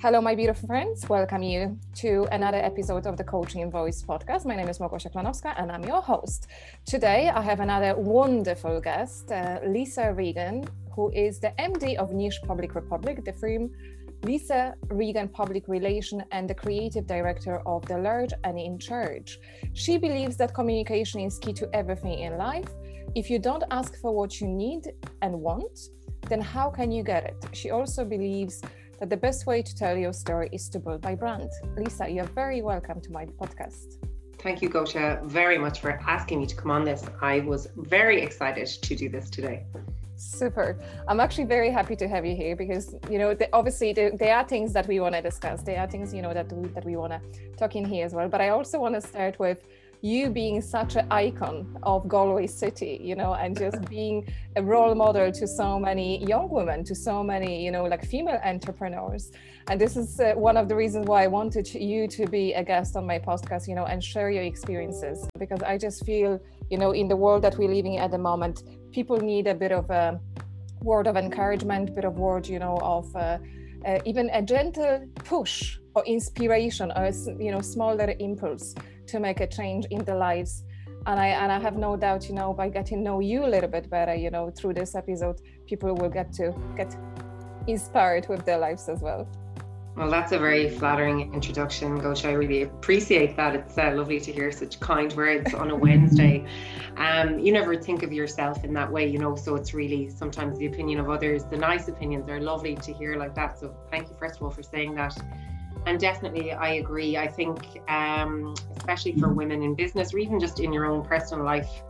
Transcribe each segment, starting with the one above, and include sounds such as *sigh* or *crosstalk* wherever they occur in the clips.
Hello, my beautiful friends. Welcome you to another episode of the Coaching in Voice podcast. My name is Małgosia Klanowska and I'm your host. Today, I have another wonderful guest, uh, Lisa Regan, who is the MD of Niche Public Republic, the firm Lisa Regan Public Relation and the creative director of The Large and in Charge. She believes that communication is key to everything in life. If you don't ask for what you need and want, then how can you get it? She also believes that the best way to tell your story is to build by brand. Lisa, you're very welcome to my podcast. Thank you, Gosia, very much for asking me to come on this. I was very excited to do this today. Super. I'm actually very happy to have you here because you know the, obviously the, there are things that we want to discuss. There are things you know that we, that we want to talk in here as well. But I also want to start with you being such an icon of Galway City, you know, and just *laughs* being a role model to so many young women, to so many, you know, like female entrepreneurs. And this is uh, one of the reasons why I wanted you to be a guest on my podcast, you know, and share your experiences because I just feel, you know, in the world that we're living at the moment, people need a bit of a word of encouragement, bit of word, you know, of uh, uh, even a gentle push or inspiration or you know small little impulse to make a change in the lives and I and I have no doubt, you know, by getting to know you a little bit better, you know, through this episode, people will get to get inspired with their lives as well. Well, that's a very flattering introduction, Gosh. I really appreciate that. It's uh, lovely to hear such kind words on a *laughs* Wednesday. Um, you never think of yourself in that way, you know, so it's really sometimes the opinion of others. The nice opinions are lovely to hear like that. So thank you, first of all, for saying that. And definitely, I agree. I think, um, especially for women in business or even just in your own personal life,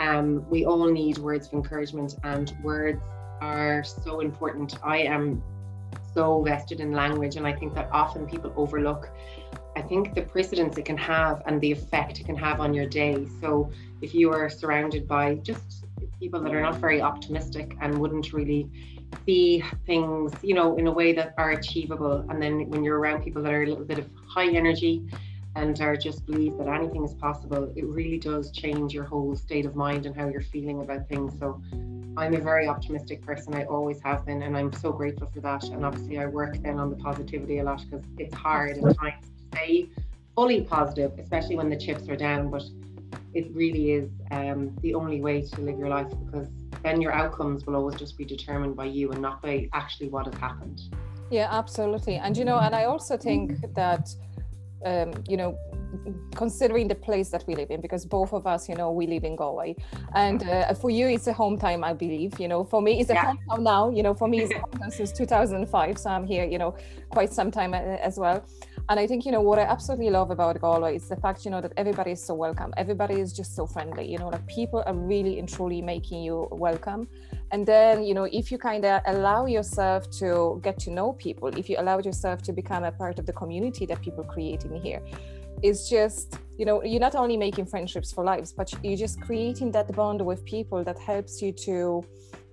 um, we all need words of encouragement, and words are so important. I am so vested in language, and I think that often people overlook. I think the precedence it can have and the effect it can have on your day. So, if you are surrounded by just people that are not very optimistic and wouldn't really see things, you know, in a way that are achievable, and then when you're around people that are a little bit of high energy and are just believe that anything is possible, it really does change your whole state of mind and how you're feeling about things. So I'm a very optimistic person. I always have been, and I'm so grateful for that. And obviously, I work then on the positivity a lot because it's hard at times to stay fully positive, especially when the chips are down. But it really is um, the only way to live your life because then your outcomes will always just be determined by you and not by actually what has happened. Yeah, absolutely. And you know, and I also think that um, you know considering the place that we live in because both of us you know we live in galway and uh, for you it's a home time i believe you know for me it's a yeah. hometown now you know for me it's a hometown since 2005 so i'm here you know quite some time uh, as well and I think, you know, what I absolutely love about Galway is the fact, you know, that everybody is so welcome. Everybody is just so friendly, you know, like people are really and truly making you welcome. And then, you know, if you kind of allow yourself to get to know people, if you allow yourself to become a part of the community that people create in here, it's just, you know, you're not only making friendships for lives, but you're just creating that bond with people that helps you to.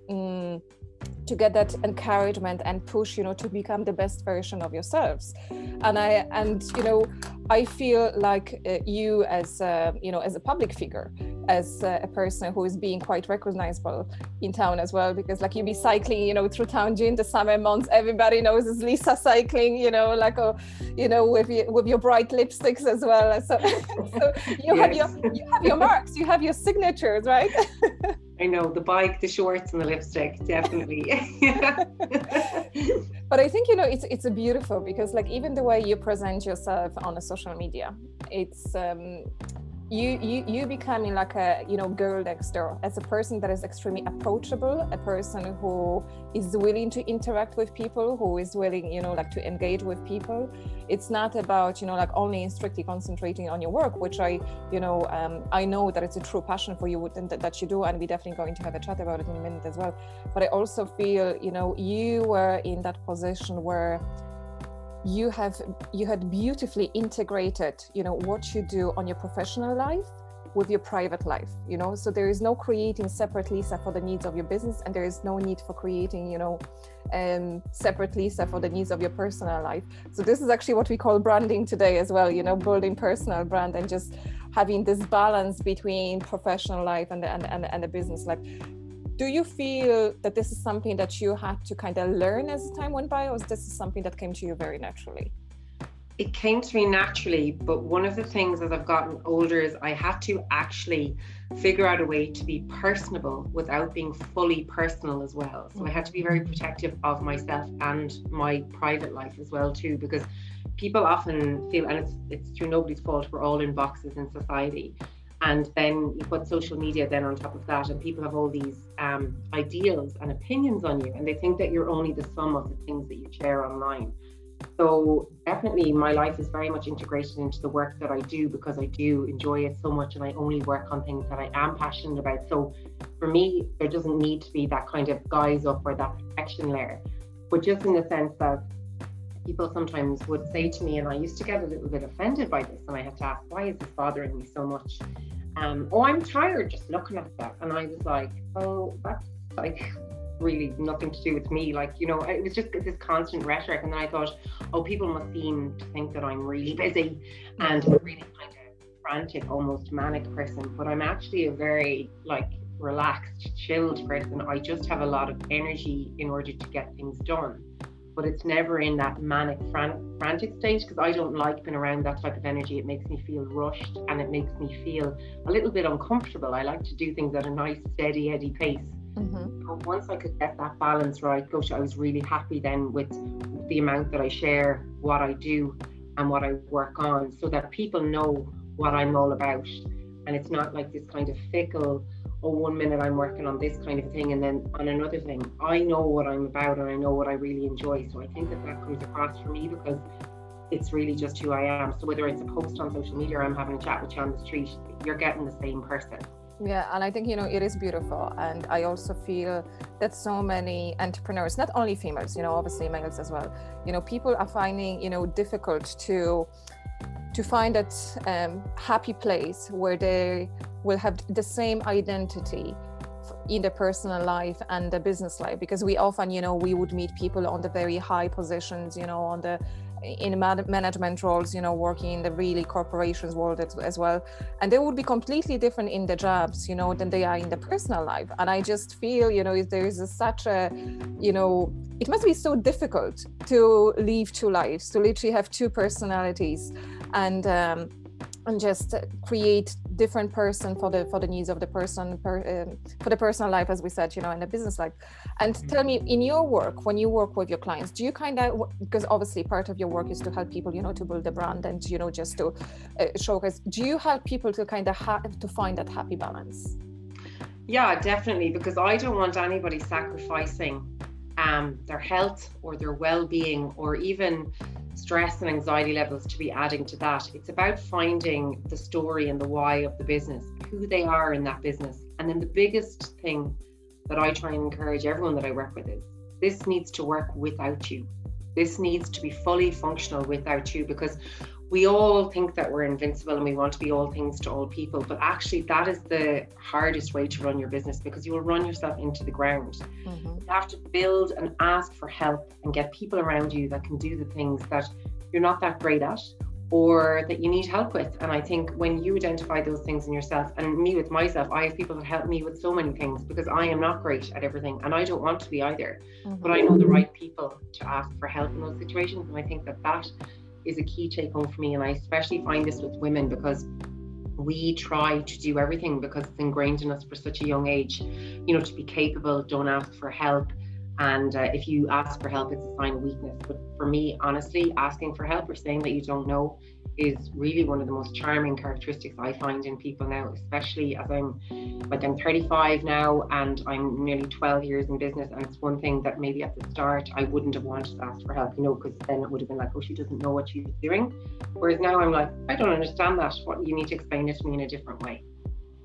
Um, to get that encouragement and push you know to become the best version of yourselves and i and you know i feel like uh, you as uh, you know as a public figure as uh, a person who is being quite recognizable in town as well because like you be cycling you know through town during the summer months everybody knows it's lisa cycling you know like a, you know with your with your bright lipsticks as well *laughs* so, so you yes. have your you have your marks you have your signatures right *laughs* I know the bike, the shorts, and the lipstick, definitely. *laughs* but I think you know it's it's beautiful because like even the way you present yourself on a social media, it's um, you you you becoming like a you know girl next door. As a person that is extremely approachable a person who is willing to interact with people who is willing you know like to engage with people. It's not about you know like only strictly concentrating on your work which i you know um, i know that it's a true passion for you and that you do and we're definitely going to have a chat about it in a minute as well. But i also feel you know you were in that position where you have you had beautifully integrated you know what you do on your professional life with your private life you know? So there is no creating separate lisa for the needs of your business and there is no need for creating you know um, separate lisa for the needs of your personal life. So this is actually what we call branding today as well you know building personal brand and just having this balance between professional life and the, and, and, and the business life do you feel that this is something that you had to kind of learn as time went by, or is this something that came to you very naturally? It came to me naturally, but one of the things as I've gotten older is I had to actually figure out a way to be personable without being fully personal as well. So I had to be very mm-hmm. protective of myself and my private life as well too, because people often feel, and it's it's through nobody's fault, we're all in boxes in society and then you put social media then on top of that and people have all these um, ideals and opinions on you and they think that you're only the sum of the things that you share online. So definitely my life is very much integrated into the work that i do because i do enjoy it so much and i only work on things that i am passionate about. So for me there doesn't need to be that kind of guise up or that protection layer but just in the sense that people sometimes would say to me, and I used to get a little bit offended by this, and I had to ask, why is this bothering me so much? Um, oh, I'm tired just looking at that. And I was like, oh, that's like really nothing to do with me. Like, you know, it was just this constant rhetoric. And then I thought, oh, people must seem to think that I'm really busy and really kind of frantic, almost manic person. But I'm actually a very like relaxed, chilled person. I just have a lot of energy in order to get things done but it's never in that manic fran- frantic state because I don't like being around that type of energy. It makes me feel rushed and it makes me feel a little bit uncomfortable. I like to do things at a nice, steady, eddy pace. Mm-hmm. But once I could get that balance right, gosh, I was really happy then with the amount that I share, what I do, and what I work on, so that people know what I'm all about. And it's not like this kind of fickle, oh, one minute I'm working on this kind of thing, and then on another thing, I know what I'm about and I know what I really enjoy. So I think that that comes across for me because it's really just who I am. So whether it's a post on social media or I'm having a chat with you on the street, you're getting the same person. Yeah, and I think you know it is beautiful, and I also feel that so many entrepreneurs, not only females, you know, obviously males as well, you know, people are finding you know difficult to to find that um, happy place where they will have the same identity in the personal life and the business life. Because we often you know we would meet people on the very high positions you know on the in management roles you know working in the really corporations world as well. And they would be completely different in the jobs you know than they are in the personal life. And i just feel you know there is a, such a you know it must be so difficult to live two lives to literally have two personalities. And um, and just create different person for the for the needs of the person per, um, for the personal life as we said you know in the business life and mm-hmm. tell me in your work when you work with your clients do you kind of because obviously part of your work is to help people you know to build the brand and you know just to uh, showcase do you help people to kind of have to find that happy balance yeah definitely because i don't want anybody sacrificing um, their health or their well-being or even stress and anxiety levels to be adding to that. It's about finding the story and the why of the business, who they are in that business. And then the biggest thing that I try and encourage everyone that I work with is this needs to work without you. This needs to be fully functional without you because we all think that we're invincible and we want to be all things to all people, but actually, that is the hardest way to run your business because you will run yourself into the ground. Mm-hmm. You have to build and ask for help and get people around you that can do the things that you're not that great at or that you need help with. And I think when you identify those things in yourself, and me with myself, I have people that help me with so many things because I am not great at everything and I don't want to be either. Mm-hmm. But I know the right people to ask for help in those situations. And I think that that is a key take home for me. And I especially find this with women because we try to do everything because it's ingrained in us for such a young age, you know, to be capable, don't ask for help. And uh, if you ask for help, it's a sign of weakness. But for me, honestly, asking for help or saying that you don't know is really one of the most charming characteristics I find in people now, especially as I'm like I'm 35 now and I'm nearly 12 years in business. And it's one thing that maybe at the start I wouldn't have wanted to ask for help, you know, because then it would have been like, oh, she doesn't know what she's doing. Whereas now I'm like, I don't understand that. What you need to explain it to me in a different way.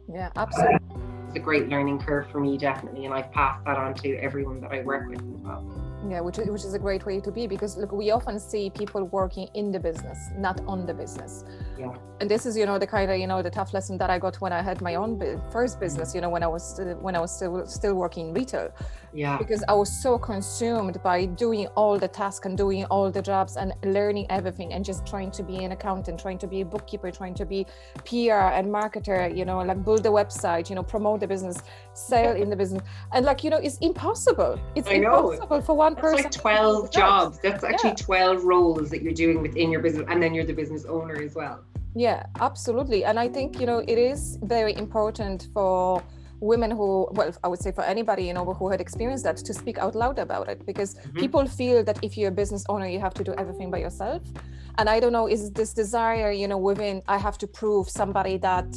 Yeah, absolutely. It's a great learning curve for me, definitely. And I've passed that on to everyone that I work with as well. Yeah which is, which is a great way to be because look we often see people working in the business not on the business. Yeah. And this is you know the kind of you know the tough lesson that i got when i had my own first business you know when i was when i was still still working in retail. Yeah. Because i was so consumed by doing all the tasks and doing all the jobs and learning everything and just trying to be an accountant trying to be a bookkeeper trying to be pr and marketer you know like build a website you know promote the business sell in the business. And like you know it's impossible. It's impossible for one person like 12 jobs. That's actually yeah. 12 roles that you're doing within your business and then you're the business owner as well. Yeah absolutely. And i think you know it is very important for women who well i would say for anybody you know who had experienced that to speak out loud about it because mm-hmm. people feel that if you're a business owner you have to do everything by yourself and i don't know is this desire you know within i have to prove somebody that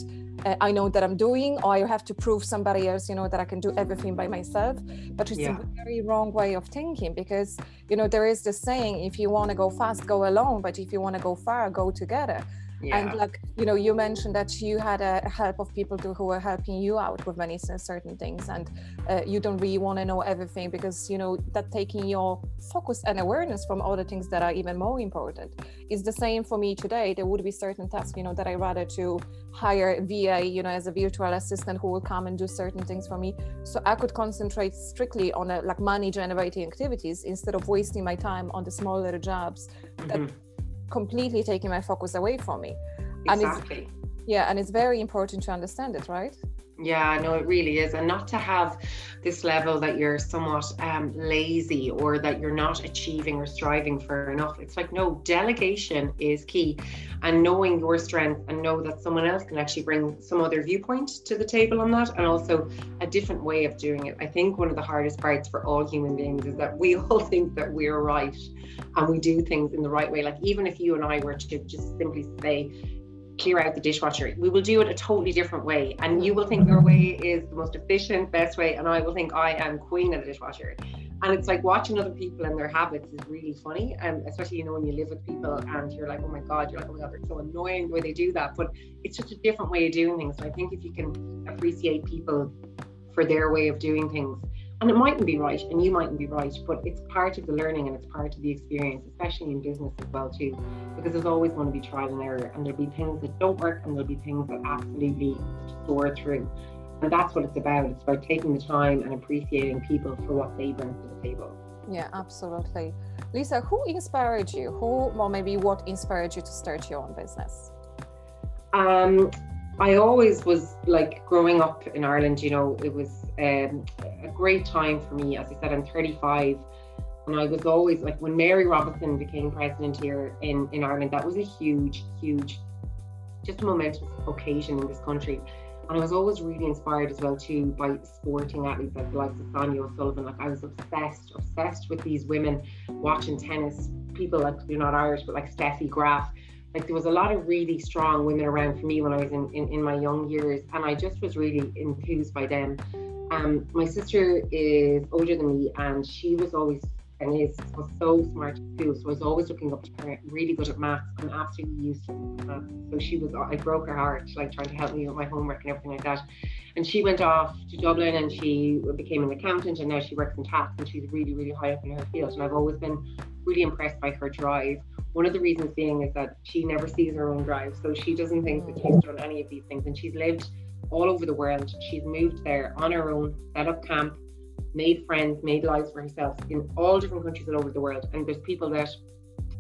uh, I know that I'm doing, or I have to prove somebody else, you know, that I can do everything by myself. But it's yeah. a very wrong way of thinking because, you know, there is the saying, if you want to go fast, go alone, but if you want to go far, go together yeah. and like you know you mentioned that you had a help of people to, who were helping you out with many certain things. And uh, you don't really want to know everything because you know that taking your focus and awareness from other things that are even more important. Is the same for me today. There would be certain tasks you know that i rather to hire va you know as a virtual assistant who will come and do certain things for me. So i could concentrate strictly on a, like money generating activities instead of wasting my time on the smaller jobs that mm-hmm completely taking my focus away from me. Exactly. And it's, yeah, and it's very important to understand it, right? Yeah, no, it really is. And not to have this level that you're somewhat um, lazy or that you're not achieving or striving for enough. It's like, no, delegation is key. And knowing your strength and know that someone else can actually bring some other viewpoint to the table on that and also a different way of doing it. I think one of the hardest parts for all human beings is that we *laughs* all think that we're right and we do things in the right way. Like, even if you and I were to just simply say, clear out the dishwasher. We will do it a totally different way. And you will think your way is the most efficient, best way. And I will think I am queen of the dishwasher. And it's like watching other people and their habits is really funny. And especially, you know, when you live with people and you're like, oh my God, you're like, oh my God, they're so annoying the way they do that. But it's just a different way of doing things. So I think if you can appreciate people for their way of doing things, and it mightn't be right and you mightn't be right but it's part of the learning and it's part of the experience especially in business as well too because there's always going to be trial and error and there'll be things that don't work and there'll be things that absolutely soar through. And that's what it's about. It's about taking the time and appreciating people for what they bring to the table. Yeah absolutely. Lisa who inspired you? Who well maybe what inspired you to start your own business? Um I always was like growing up in Ireland, you know, it was um, a great time for me. As I said, I'm 35, and I was always like when Mary Robinson became president here in, in Ireland, that was a huge, huge, just a momentous occasion in this country. And I was always really inspired as well too by sporting athletes like the likes of Sonia O'Sullivan. Like I was obsessed, obsessed with these women watching tennis. People like you're not Irish, but like Steffi Graf like there was a lot of really strong women around for me when I was in, in, in my young years and I just was really enthused by them. Um, my sister is older than me and she was always and is was so smart too. So I was always looking up to her, really good at maths and absolutely used to maths. So she was I broke her heart, like trying to help me with my homework and everything like that. And she went off to Dublin and she became an accountant and now she works in tax and she's really, really high up in her field. And I've always been really impressed by her drive. One of the reasons being is that she never sees her own drive. So she doesn't think that she's mm. done any of these things. And she's lived all over the world. She's moved there on her own, set up camp, made friends, made lives for herself in all different countries all over the world. And there's people that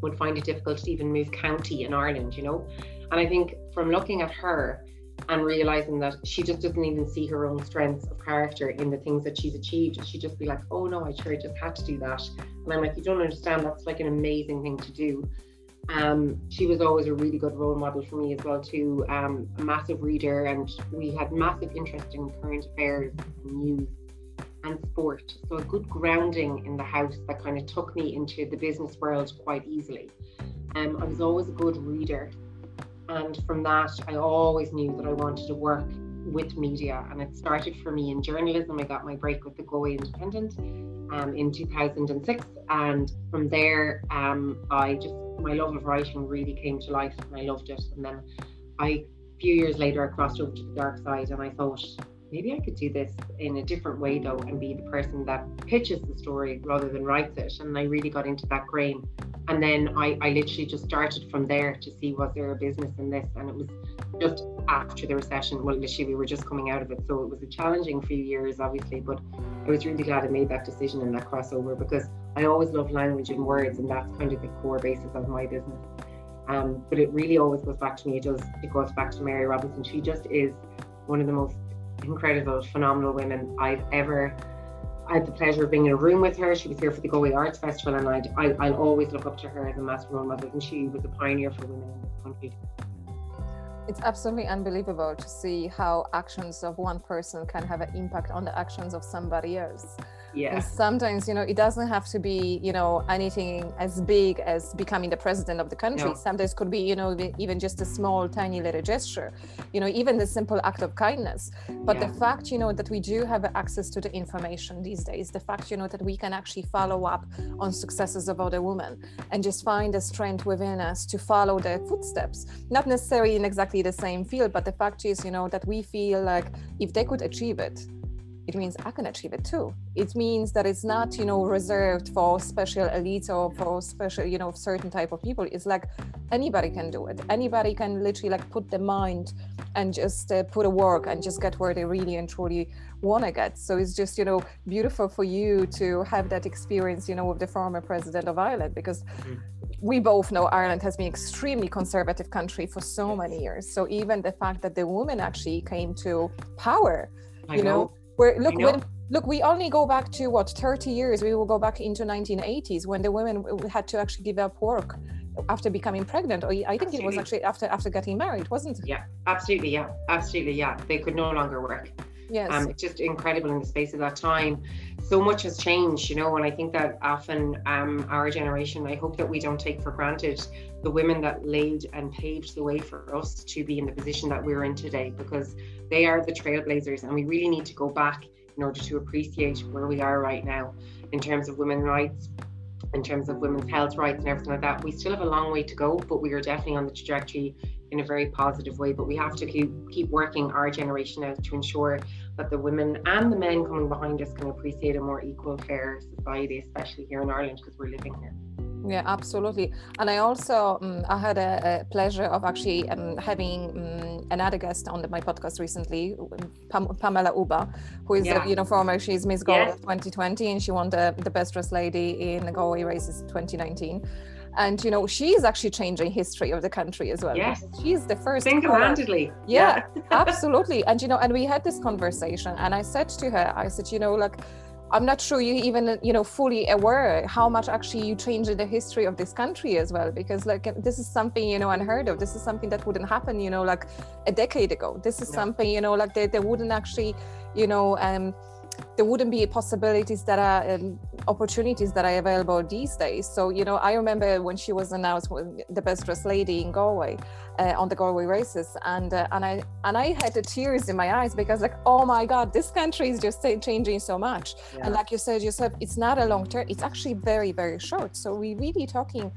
would find it difficult to even move county in Ireland, you know? And I think from looking at her and realizing that she just doesn't even see her own strengths of character in the things that she's achieved, she'd just be like, oh no, I sure just had to do that. And I'm like, you don't understand, that's like an amazing thing to do. Um, she was always a really good role model for me as well too. Um, a massive reader, and we had massive interest in current affairs, news, and sport. So a good grounding in the house that kind of took me into the business world quite easily. Um, I was always a good reader, and from that, I always knew that I wanted to work with media. And it started for me in journalism. I got my break with the Galway Independent um, in 2006, and from there, um, I just my love of writing really came to life, and I loved it. And then I, a few years later, I crossed over to the dark side, and I thought maybe I could do this in a different way though, and be the person that pitches the story rather than writes it. And I really got into that grain. And then I, I literally just started from there to see was there a business in this, and it was just after the recession. Well, literally we were just coming out of it, so it was a challenging few years, obviously. But I was really glad I made that decision and that crossover because I always love language and words, and that's kind of the core basis of my business. Um, but it really always goes back to me. It does. It goes back to Mary Robinson. She just is one of the most incredible, phenomenal women I've ever. I had the pleasure of being in a room with her. She was here for the Galway Arts Festival, and I'd, I, I'll always look up to her as a massive role model. And she was a pioneer for women in this country. It's absolutely unbelievable to see how actions of one person can have an impact on the actions of somebody else yeah and sometimes you know it doesn't have to be you know anything as big as becoming the president of the country no. sometimes could be you know even just a small tiny little gesture you know even the simple act of kindness but yeah. the fact you know that we do have access to the information these days the fact you know that we can actually follow up on successes of other women and just find the strength within us to follow their footsteps not necessarily in exactly the same field but the fact is you know that we feel like if they could achieve it it means I can achieve it too. It means that it's not, you know, reserved for special elites or for special, you know, certain type of people. It's like anybody can do it. Anybody can literally like put the mind and just uh, put a work and just get where they really and truly want to get. So it's just, you know, beautiful for you to have that experience, you know, with the former president of Ireland because mm-hmm. we both know Ireland has been extremely conservative country for so many years. So even the fact that the woman actually came to power, I you know, know where look when look we only go back to what 30 years we will go back into 1980s when the women had to actually give up work after becoming pregnant. Or i think absolutely. it was actually after after getting married wasn't it? Yeah absolutely yeah absolutely yeah. They could no longer work. Yes. Um, it's just incredible in the space of that time so much has changed you know and i think that often um, our generation i hope that we don't take for granted the women that laid and paved the way for us to be in the position that we're in today because they are the trailblazers and we really need to go back in order to appreciate where we are right now in terms of women's rights in terms of women's health rights and everything like that. We still have a long way to go but we are definitely on the trajectory in a very positive way but we have to keep keep working our generation out to ensure that the women and the men coming behind us can appreciate a more equal fair society especially here in ireland because we're living here yeah absolutely and i also um, i had a, a, pleasure of actually um, having um, another guest on the, my podcast recently Pam- pamela uba who is yeah. a, you know former she's miss galway yes. 2020 and she won the, the best dressed lady in the galway races 2019 and you know she is actually changing history of the country as well. Yes. She's the first single-handedly yeah, yeah. *laughs* absolutely. And you know and we had this conversation and i said to her i said you know like I'm not sure you even you know fully aware how much actually you changed the history of this country as well because like this is something you know unheard of. This is something that wouldn't happen you know like a decade ago. This is something you know like they, they wouldn't actually you know um there wouldn't be possibilities that are um, opportunities that are available these days. So you know, I remember when she was announced the best dressed lady in Galway uh, on the Galway races, and uh, and I and I had the tears in my eyes because like, oh my God, this country is just changing so much. Yeah. And like you said yourself, it's not a long term; it's actually very very short. So we really talking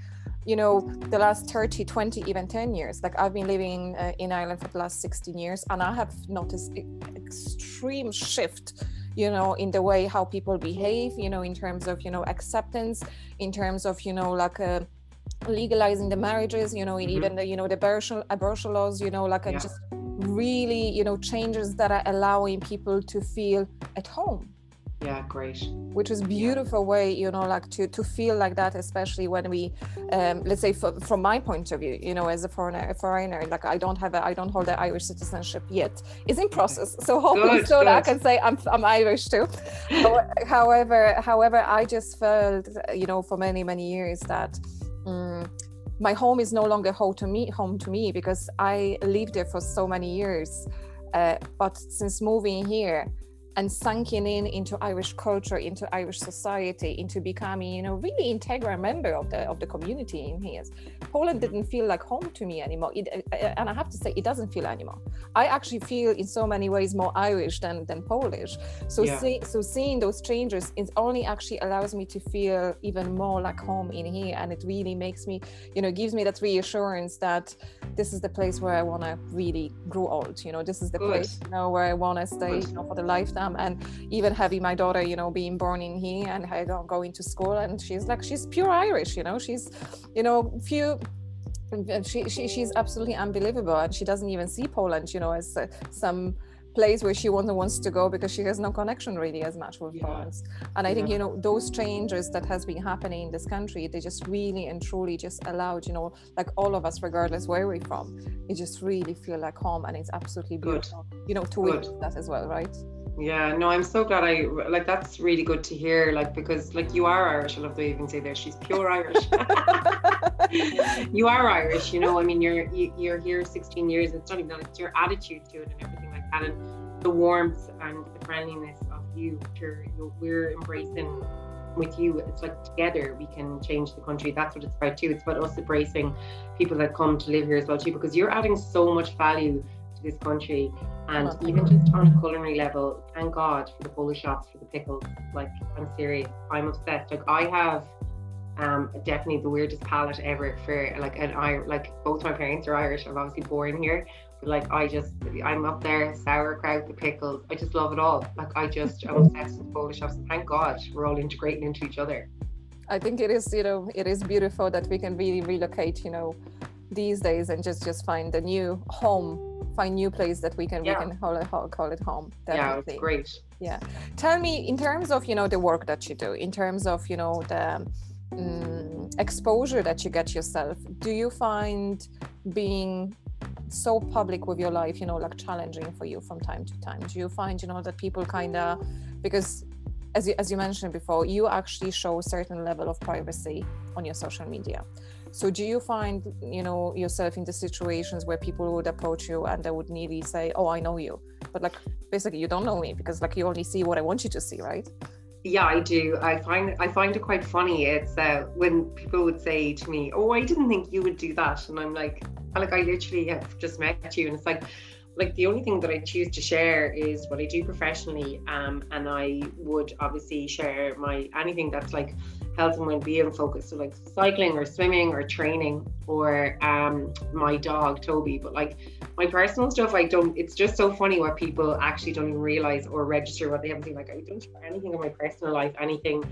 you know the last 30 20 even 10 years like i've been living uh, in ireland for the last 16 years and i have noticed extreme shift you know in the way how people behave you know in terms of you know acceptance in terms of you know like uh, legalizing the marriages you know mm-hmm. even the you know the abortion abortion laws you know like uh, yeah. just really you know changes that are allowing people to feel at home yeah great which is beautiful yeah. way you know like to to feel like that especially when we um let's say for, from my point of view you know as a foreigner a foreigner like i don't have a i don't hold the irish citizenship yet it's in process *laughs* so hopefully good, soon good. i can say i'm, I'm irish too *laughs* however however i just felt you know for many many years that um, my home is no longer home to me home to me because i lived there for so many years uh, but since moving here and sinking in into Irish culture, into Irish society, into becoming, you know, really integral member of the of the community in here. Poland didn't feel like home to me anymore, it, uh, uh, and I have to say, it doesn't feel anymore. I actually feel in so many ways more Irish than than Polish. So yeah. see, so seeing those changes, it only actually allows me to feel even more like home in here, and it really makes me, you know, gives me that reassurance that this is the place where I want to really grow old. You know, this is the place, you know, where I want to stay, you know, for the lifetime them and even having my daughter you know being born in here and her going to school and she's like she's pure irish you know she's you know few she, she she's absolutely unbelievable and she doesn't even see poland you know as uh, some place where she wants wants to go because she has no connection really as much with yeah. Poland. And I yeah. think you know those changes that has been happening in this country, they just really and truly just allowed you know like all of us, regardless where we're from, it just really feel like home, and it's absolutely beautiful. Good. You know to witness that as well, right? Yeah, no, I'm so glad I like that's really good to hear. Like because like you are Irish. I love the way you even say there. She's pure Irish. *laughs* you are Irish, you know. I mean, you're you're here 16 years. It's not even that. It's your attitude to it and everything like that, and the warmth and the friendliness of you. You're, you're we're embracing with you. It's like together we can change the country. That's what it's about too. It's about us embracing people that come to live here as well too, because you're adding so much value this country and even just on a culinary level, thank God for the Polish shops, for the pickles. Like, I'm serious. I'm obsessed. Like, I have um, definitely the weirdest palate ever for like an I like both my parents are Irish. I'm obviously born here, but like I just I'm up there sauerkraut, the pickles. I just love it all. Like I just I'm *laughs* obsessed with Polish shops. Thank God we're all integrating into each other. I think it is you know it is beautiful that we can really relocate you know these days and just just find a new home find new place that we can yeah. we can call it call it home definitely. yeah great yeah tell me in terms of you know the work that you do in terms of you know the um, exposure that you get yourself do you find being so public with your life you know like challenging for you from time to time do you find you know that people kind of because as you, as you mentioned before you actually show a certain level of privacy on your social media so do you find, you know, yourself in the situations where people would approach you and they would nearly say, "Oh, I know you," but like basically you don't know me because like you only see what I want you to see, right? Yeah, I do. I find I find it quite funny. It's uh, when people would say to me, "Oh, I didn't think you would do that," and I'm like, like I literally have just met you, and it's like like the only thing that I choose to share is what I do professionally. Um, and I would obviously share my anything that's like health and well-being focused, so like cycling or swimming or training or um my dog Toby. But like my personal stuff, I don't. It's just so funny what people actually don't even realize or register what they haven't seen. Like I don't share anything of my personal life, anything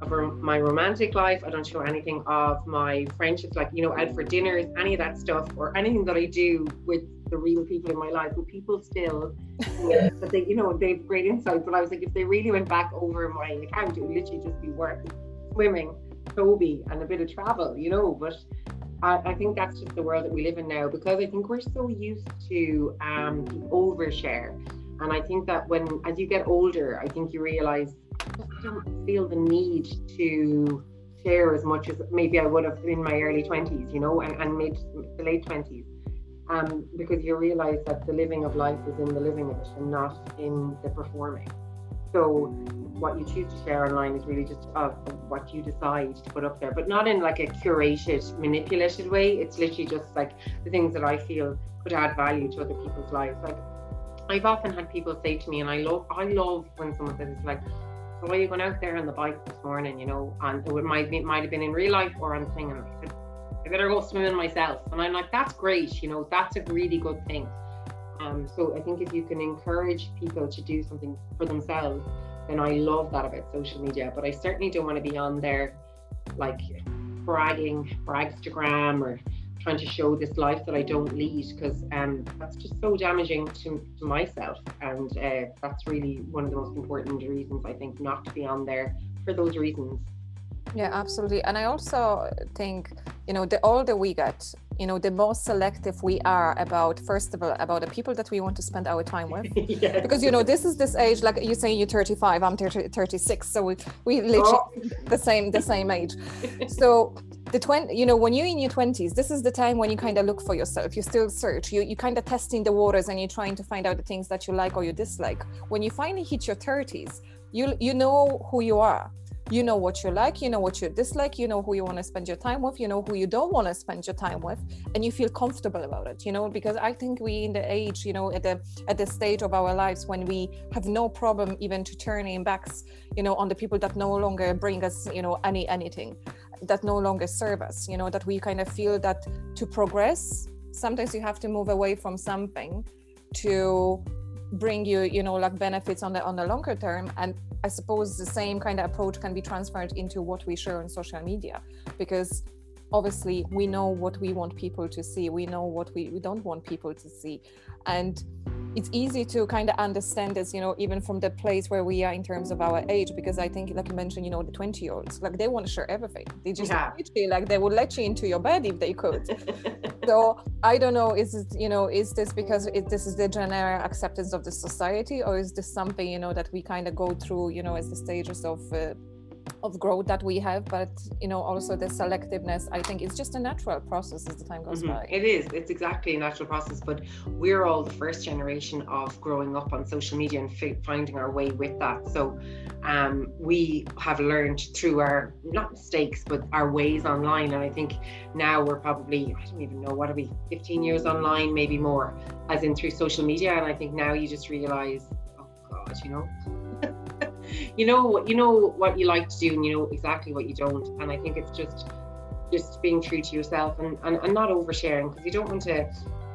of my romantic life. I don't show anything of my friendships, like you know, out for dinners, any of that stuff, or anything that I do with the real people in my life, but people still, yeah, *laughs* but they, you know, they have great insight. But I was like, if they really went back over my account, it would literally just be work, swimming, Toby, and a bit of travel, you know. But I, I, think that's just the world that we live in now because I think we're so used to um, overshare. And I think that when, as you get older, I think you realize I don't feel the need to share as much as maybe I would have in my early 20s, you know, and, and mid the late 20s um, because you realize that the living of life is in the living of it and not in the performing. So what you choose to share online is really just uh, what you decide to put up there, but not in like a curated, manipulated way. It's literally just like the things that I feel could add value to other people's lives. Like I've often had people say to me, and I love, I love when someone says like, "So why are you going out there on the bike this morning?" You know, and it might it might have been in real life or on thing, and I said, I better go swimming myself. And I'm like, that's great, you know, that's a really good thing. Um, so I think if you can encourage people to do something for themselves, then I love that about social media. But I certainly don't want to be on there like bragging, bragstagram or trying to show this life that I don't lead because um, that's just so damaging to, to myself. And uh, that's really one of the most important reasons I think not to be on there for those reasons. Yeah, absolutely. And I also think, you know, the older we get, you know, the more selective we are about, first of all, about the people that we want to spend our time with. *laughs* yes. Because, you know, this is this age, like you say, you're 35, I'm 30, 36. So we, we literally oh. *laughs* the same, the same age. so the 20 you know when you're in your 20s this is the time when you kind of look for yourself you still search you you kind of testing the waters and you're trying to find out the things that you like or you dislike when you finally hit your 30s you you know who you are you know what you like you know what you dislike you know who you want to spend your time with you know who you don't want to spend your time with and you feel comfortable about it you know? Because i think we in the age you know at the at the stage of our lives when we have no problem even to turning backs you know on the people that no longer bring us you know any anything that no longer serve us you know that we kind of feel that to progress sometimes you have to move away from something to bring you you know like benefits on the on the longer term. And i suppose the same kind of approach can be transferred into what we share on social media because obviously we know what we want people to see. We know what we, we don't want people to see. And it's easy to kind of understand this you know even from the place where we are in terms of our age because i think like you mentioned you know the 20 year olds like they want to share everything they just yeah. like they would let you into your bed if they could *laughs* so i don't know is it you know is this because it, this is the general acceptance of the society or is this something you know that we kind of go through you know as the stages of uh, of growth that we have but you know also the selectiveness i think it's just a natural process as the time goes mm-hmm. by. It is. It's exactly a natural process but we're all the first generation of growing up on social media and f- finding our way with that. So um, we have learned through our not mistakes but our ways online and i think now we're probably i don't even know what are we 15 years online maybe more as in through social media and i think now you just realize oh god you know you know you know what you like to do and you know exactly what you don't. And i think it's just just being true to yourself and and, and not oversharing because you don't want to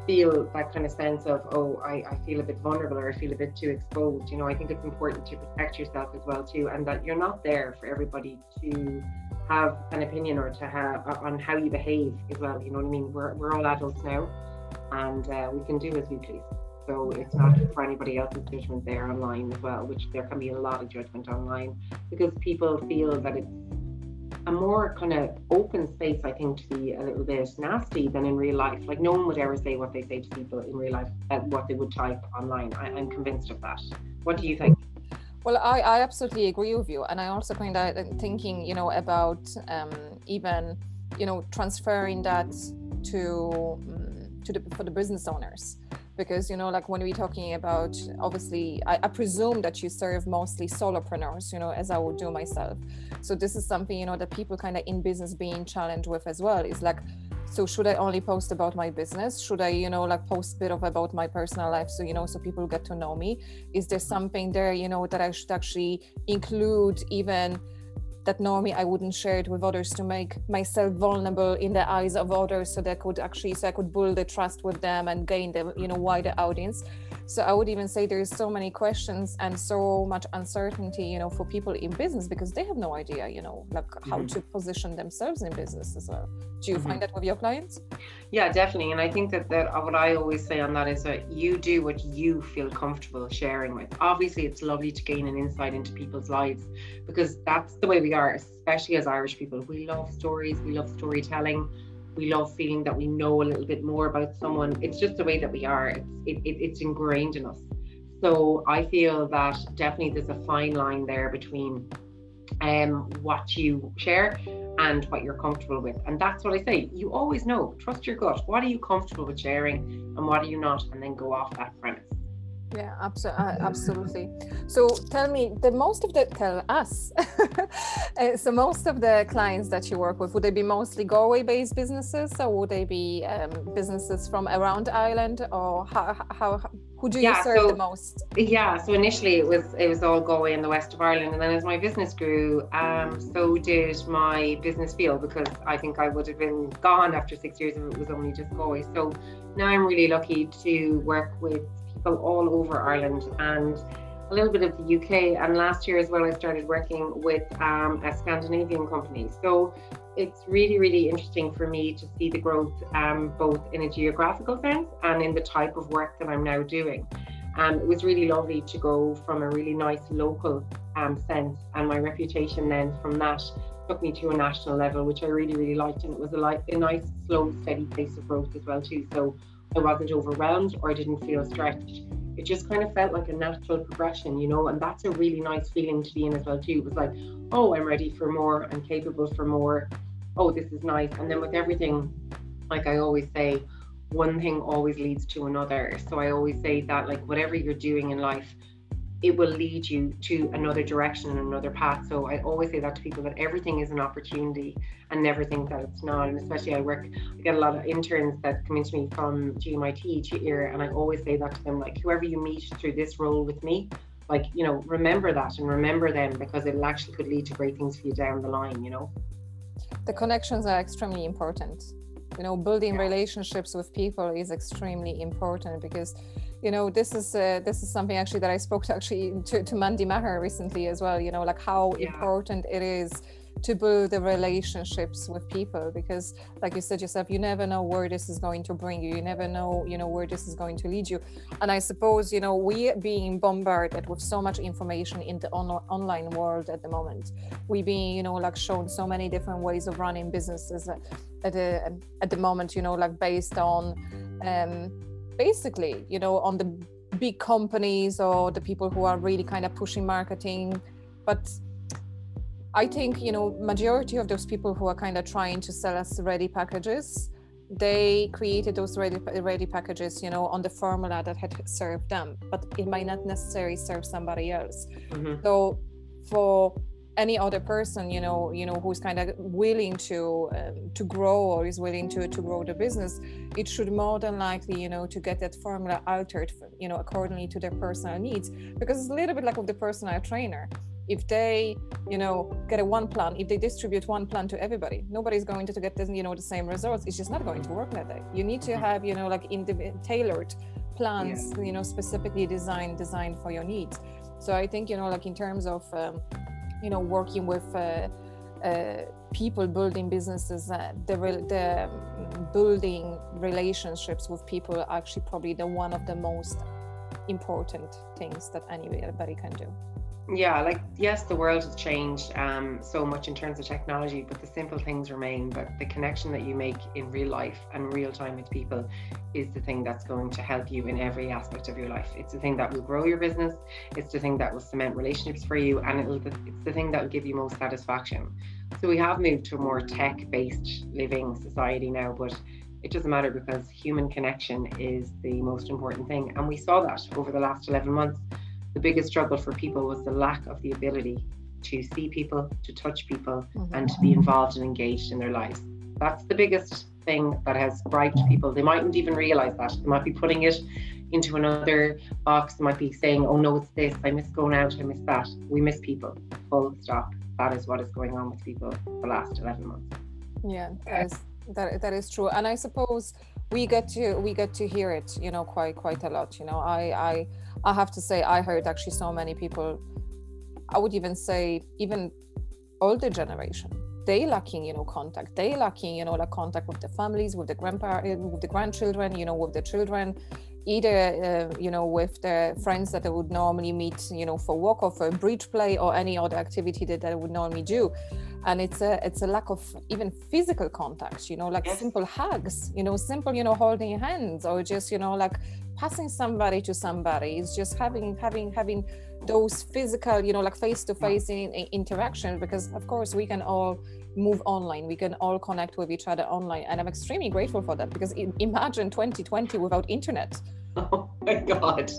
feel that kind of sense of oh I, I feel a bit vulnerable or i feel a bit too exposed. You know i think it's important to protect yourself as well too and that you're not there for everybody to have an opinion or to have on how you behave as well you know what i mean? We're, we're all adults now and uh, we can do as we please so it's not for anybody else's judgment there online as well, which there can be a lot of judgment online because people feel that it's a more kind of open space, I think, to be a little bit nasty than in real life. Like no one would ever say what they say to people in real life, uh, what they would type online. I, am convinced of that. What do you think? Well, I, I absolutely agree with you, and I also kind of thinking, you know, about um, even, you know, transferring that to um, to the for the business owners because you know like when we're talking about obviously I, I, presume that you serve mostly solopreneurs you know as i would do myself. So this is something you know that people kind of in business being challenged with as well is like so should i only post about my business? Should i you know like post a bit of about my personal life so you know so people get to know me? Is there something there you know that i should actually include even that normally I wouldn't share it with others to make myself vulnerable in the eyes of others so that could actually so I could build the trust with them and gain the you know wider audience. So I would even say there's so many questions and so much uncertainty, you know, for people in business because they have no idea, you know, like how mm-hmm. to position themselves in business as well. Do you mm-hmm. find that with your clients? Yeah, definitely. And I think that, that what I always say on that is that you do what you feel comfortable sharing with. Obviously, it's lovely to gain an insight into people's lives because that's the way we are, especially as Irish people. We love stories, we love storytelling we love feeling that we know a little bit more about someone. It's just the way that we are. It's it, it, it's ingrained in us. So I feel that definitely there's a fine line there between um what you share and what you're comfortable with. And that's what I say. You always know. Trust your gut. What are you comfortable with sharing and what are you not? And then go off that premise yeah absolutely uh, absolutely. So tell me the most of the tell us *laughs* uh, so most of the clients that you work with would they be mostly galway based businesses or would they be um, businesses from around ireland or how, how who do you yeah, serve so, the most? Yeah so initially it was it was all galway in the west of ireland and then as my business grew um, so did my business feel because i think i would have been gone after six years if it was only just galway. So now i'm really lucky to work with people all over Ireland and a little bit of the UK. And last year as well, I started working with um, a Scandinavian company. So it's really, really interesting for me to see the growth um, both in a geographical sense and in the type of work that I'm now doing. And it was really lovely to go from a really nice local um, sense, and my reputation then from that took me to a national level, which I really, really liked. And it was a, like, a nice, slow, steady pace of growth as well too. So I wasn't overwhelmed or I didn't feel stretched. It just kind of felt like a natural progression, you know, and that's a really nice feeling to be in as well too. It was like, oh, I'm ready for more, I'm capable for more. oh, this is nice. And then with everything, like I always say, one thing always leads to another. So I always say that, like, whatever you're doing in life, it will lead you to another direction and another path. So I always say that to people that everything is an opportunity and never think that it's not. And especially I work, I get a lot of interns that come into me from GMIT here, and I always say that to them, like whoever you meet through this role with me, like you know, remember that and remember them because it actually could lead to great things for you down the line. You know, the connections are extremely important. You know, building yeah. relationships with people is extremely important because you know this is uh, this is something actually that i spoke to actually to, to mandy maher recently as well you know like how yeah. important it is to build the relationships with people because like you said yourself you never know where this is going to bring you you never know you know where this is going to lead you and i suppose you know we being bombarded with so much information in the on- online world at the moment we being you know like shown so many different ways of running businesses at, at the at the moment you know like based on um basically you know on the big companies or the people who are really kind of pushing marketing but i think you know majority of those people who are kind of trying to sell us ready packages they created those ready ready packages you know on the formula that had served them but it might not necessarily serve somebody else mm-hmm. so for any other person you know you know who's kind of willing to um, to grow or is willing to to grow the business it should more than likely you know to get that formula altered you know accordingly to their personal needs. Because it's a little bit like with the personal trainer. If they you know get a one plan if they distribute one plan to everybody nobody's going to get the you know the same results. It's just not going to work that day you need to mm-hmm. have you know like indiv- tailored plans yeah. you know specifically designed designed for your needs. So i think you know like in terms of um, you know working with uh, uh, people building businesses uh, the, the um, building relationships with people are actually probably the one of the most important things that anybody can do yeah like yes the world has changed um, so much in terms of technology but the simple things remain. But the connection that you make in real life and real time with people is the thing that's going to help you in every aspect of your life. It's the thing that will grow your business. It's the thing that will cement relationships for you and it'll it's the thing that will give you most satisfaction. So we have moved to a more tech based living society now but it doesn't matter because human connection is the most important thing. And we saw that over the last 11 months the biggest struggle for people was the lack of the ability to see people, to touch people, mm-hmm. and to be involved and engaged in their lives. That's the biggest thing that has griped people. They mightn't even realize that. They might be putting it into another box. They might be saying, oh no, it's this. I miss going out. I miss that. We miss people. Full stop. That is what is going on with people the last 11 months. Yeah, that is, that, that is true. And I suppose we get to we get to hear it, you know, quite quite a lot. You know, I I I have to say, I heard actually so many people, I would even say, even older generation, they lacking, you know, contact. They lacking, you know, like contact with the families, with the grandpa, eh, with the grandchildren, you know, with the children, either, uh, you know, with the friends that they would normally meet, you know, for walk or for bridge play or any other activity that they would normally do and it's a it's a lack of even physical contact you know like simple hugs you know simple you know holding hands or just you know like passing somebody to somebody it's just having having having those physical you know like face to face interaction because of course we can all move online. We can all connect with each other online and i'm extremely grateful for that because imagine 2020 without internet. *laughs* Oh my god.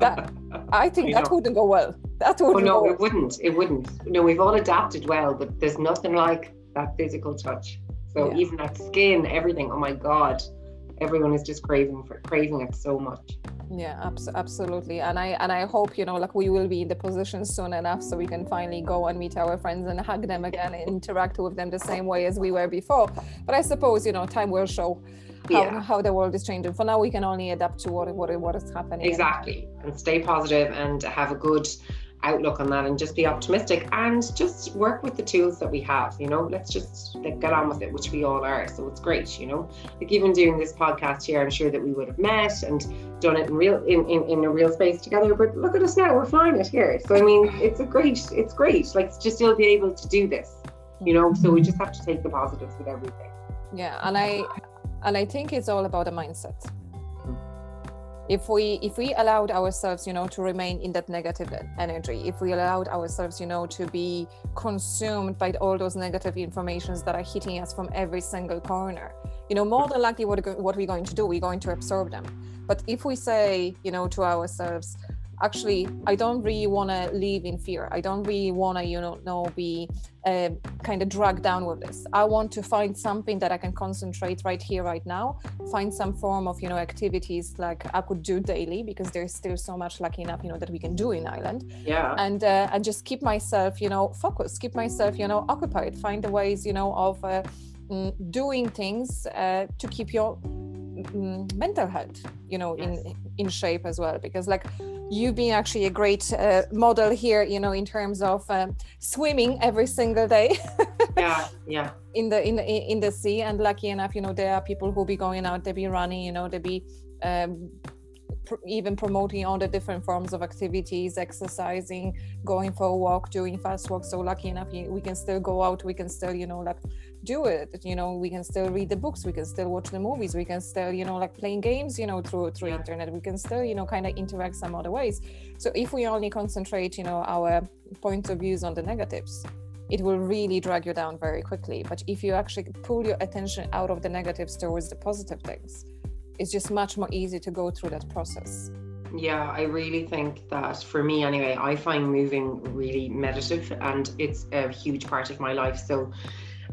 That i think *laughs* I that wouldn't go well. That oh, wouldn't oh no go it wouldn't. It wouldn't. No we've all adapted well but there's nothing like that physical touch. So yeah. even that skin everything oh my god everyone is just craving for craving it so much. Yeah abs- absolutely. And i and i hope you know like we will be in the position soon enough so we can finally go and meet our friends and hug them again and interact with them the same way as we were before. But i suppose you know time will show how, yeah. how the world is changing. For now we can only adapt to what what, what is happening. Exactly. And stay positive and have a good outlook on that and just be optimistic and just work with the tools that we have you know? Let's just like, get on with it which we all are so it's great you know? Like even doing this podcast here i'm sure that we would have met and done it in real in, in, in a real space together but look at us now we're flying it here. So i mean it's a great it's great like to still be able to do this you know? So we just have to take the positives with everything. Yeah and i and i think it's all about a mindset if we if we allowed ourselves you know to remain in that negative energy if we allowed ourselves you know to be consumed by all those negative informations that are hitting us from every single corner you know more than likely what, what we're going to do we're going to absorb them. But if we say you know to ourselves actually i don't really want to live in fear. I don't really want to you know, know be uh, kind of dragged down with this. I want to find something that i can concentrate right here right now. Find some form of you know activities like i could do daily because there's still so much lucky enough you know that we can do in ireland. Yeah. And uh, and just keep myself you know focused. Keep myself you know occupied. Find the ways you know of uh, mm, doing things uh, to keep your mm, mental health you know yes. in in shape as well. Because like you've been actually a great uh, model here you know in terms of um, swimming every single day. *laughs* Yeah yeah. In the in the in the sea and lucky enough you know there are people who be going out they be running you know they be um, pr- even promoting all the different forms of activities exercising going for a walk doing fast walks so lucky enough we can still go out we can still you know like do it you know we can still read the books we can still watch the movies we can still you know like playing games you know through through yeah. internet we can still you know kind of interact some other ways so if we only concentrate you know our points of views on the negatives it will really drag you down very quickly but if you actually pull your attention out of the negatives towards the positive things it's just much more easy to go through that process yeah, I really think that for me anyway, I find moving really meditative and it's a huge part of my life. So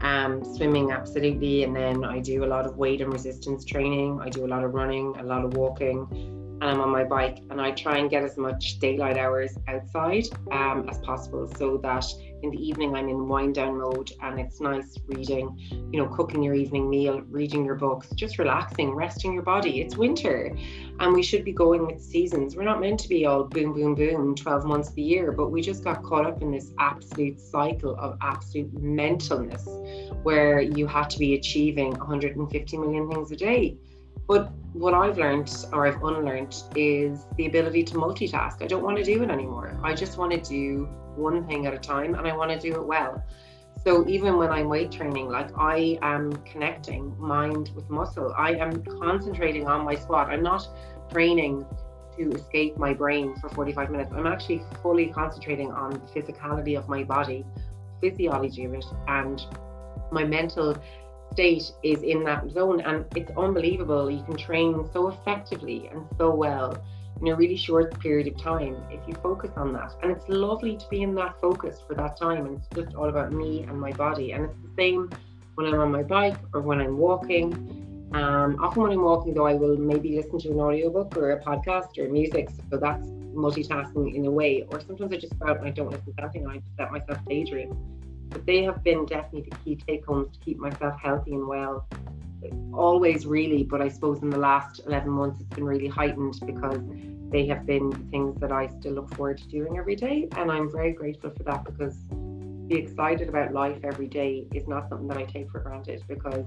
um, swimming, absolutely. And then I do a lot of weight and resistance training. I do a lot of running, a lot of walking, and I'm on my bike. And I try and get as much daylight hours outside um, as possible so that in the evening I'm in wind down mode and it's nice reading, you know, cooking your evening meal, reading your books, just relaxing, resting your body. It's winter and we should be going with seasons. We're not meant to be all boom, boom, boom 12 months of the year, but we just got caught up in this absolute cycle of absolute mentalness where you had to be achieving 150 million things a day. But what I've learned or I've unlearned is the ability to multitask. I don't want to do it anymore. I just want to do one thing at a time and I want to do it well. So even when I'm weight training, like I am connecting mind with muscle. I am concentrating on my squat. I'm not training to escape my brain for 45 minutes. I'm actually fully concentrating on the physicality of my body, physiology of it, and my mental state is in that zone. And it's unbelievable. You can train so effectively and so well in a really short period of time if you focus on that. And it's lovely to be in that focus for that time. And it's just all about me and my body. And it's the same when I'm on my bike or when I'm walking. Um, often when I'm walking, though, I will maybe listen to an audiobook or a podcast or music. So that's multitasking in a way. Or sometimes I just go out and I don't listen to anything and I just let myself daydream. But they have been definitely the key take homes to keep myself healthy and well. Always really, but I suppose in the last 11 months it's been really heightened because they have been the things that I still look forward to doing every day. And I'm very grateful for that because be excited about life every day is not something that I take for granted because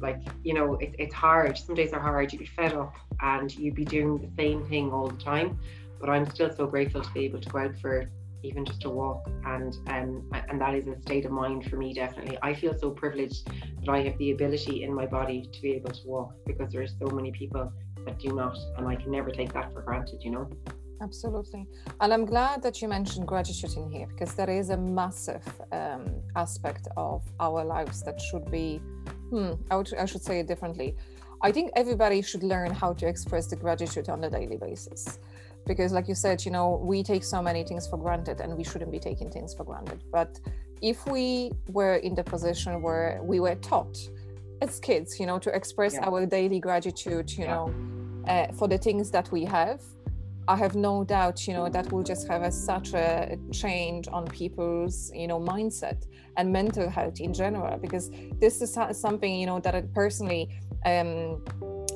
like you know it, it's hard. Some days are hard. You get fed up and you'd be doing the same thing all the time. But i'm still so grateful to be able to go out for even just a walk. And um, and that is a state of mind for me definitely. I feel so privileged that i have the ability in my body to be able to walk because there are so many people that do not and i can never take that for granted you know? Absolutely. And i'm glad that you mentioned gratitude in here because there is a massive um, aspect of our lives that should be hmm, I, would, I should say it differently. I think everybody should learn how to express the gratitude on a daily basis because like you said you know we take so many things for granted and we shouldn't be taking things for granted but if we were in the position where we were taught as kids you know to express yeah. our daily gratitude you yeah. know uh, for the things that we have i have no doubt you know that will just have a, such a change on people's you know mindset and mental health in general because this is something you know that I personally um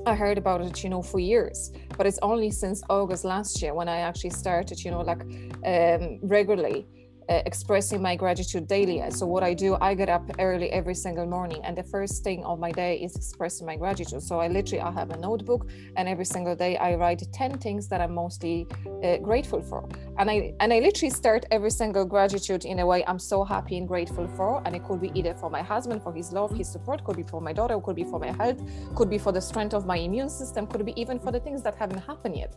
I heard about it, you know, for years, but it's only since August last year when I actually started, you know, like um, regularly uh, expressing my gratitude daily. So what I do, I get up early every single morning, and the first thing of my day is expressing my gratitude. So I literally I have a notebook, and every single day I write ten things that I'm mostly uh, grateful for, and I and I literally start every single gratitude in a way I'm so happy and grateful for, and it could be either for my husband for his love, his support, could be for my daughter, could be for my health, could be for the strength of my immune system, could be even for the things that haven't happened yet.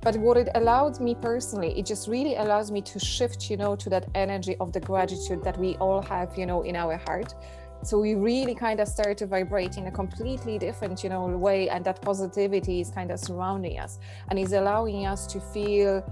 But what it allowed me personally, it just really allows me to shift, you know, to that energy of the gratitude that we all have, you know, in our heart. So we really kind of start to vibrate in a completely different, you know, way, and that positivity is kind of surrounding us and is allowing us to feel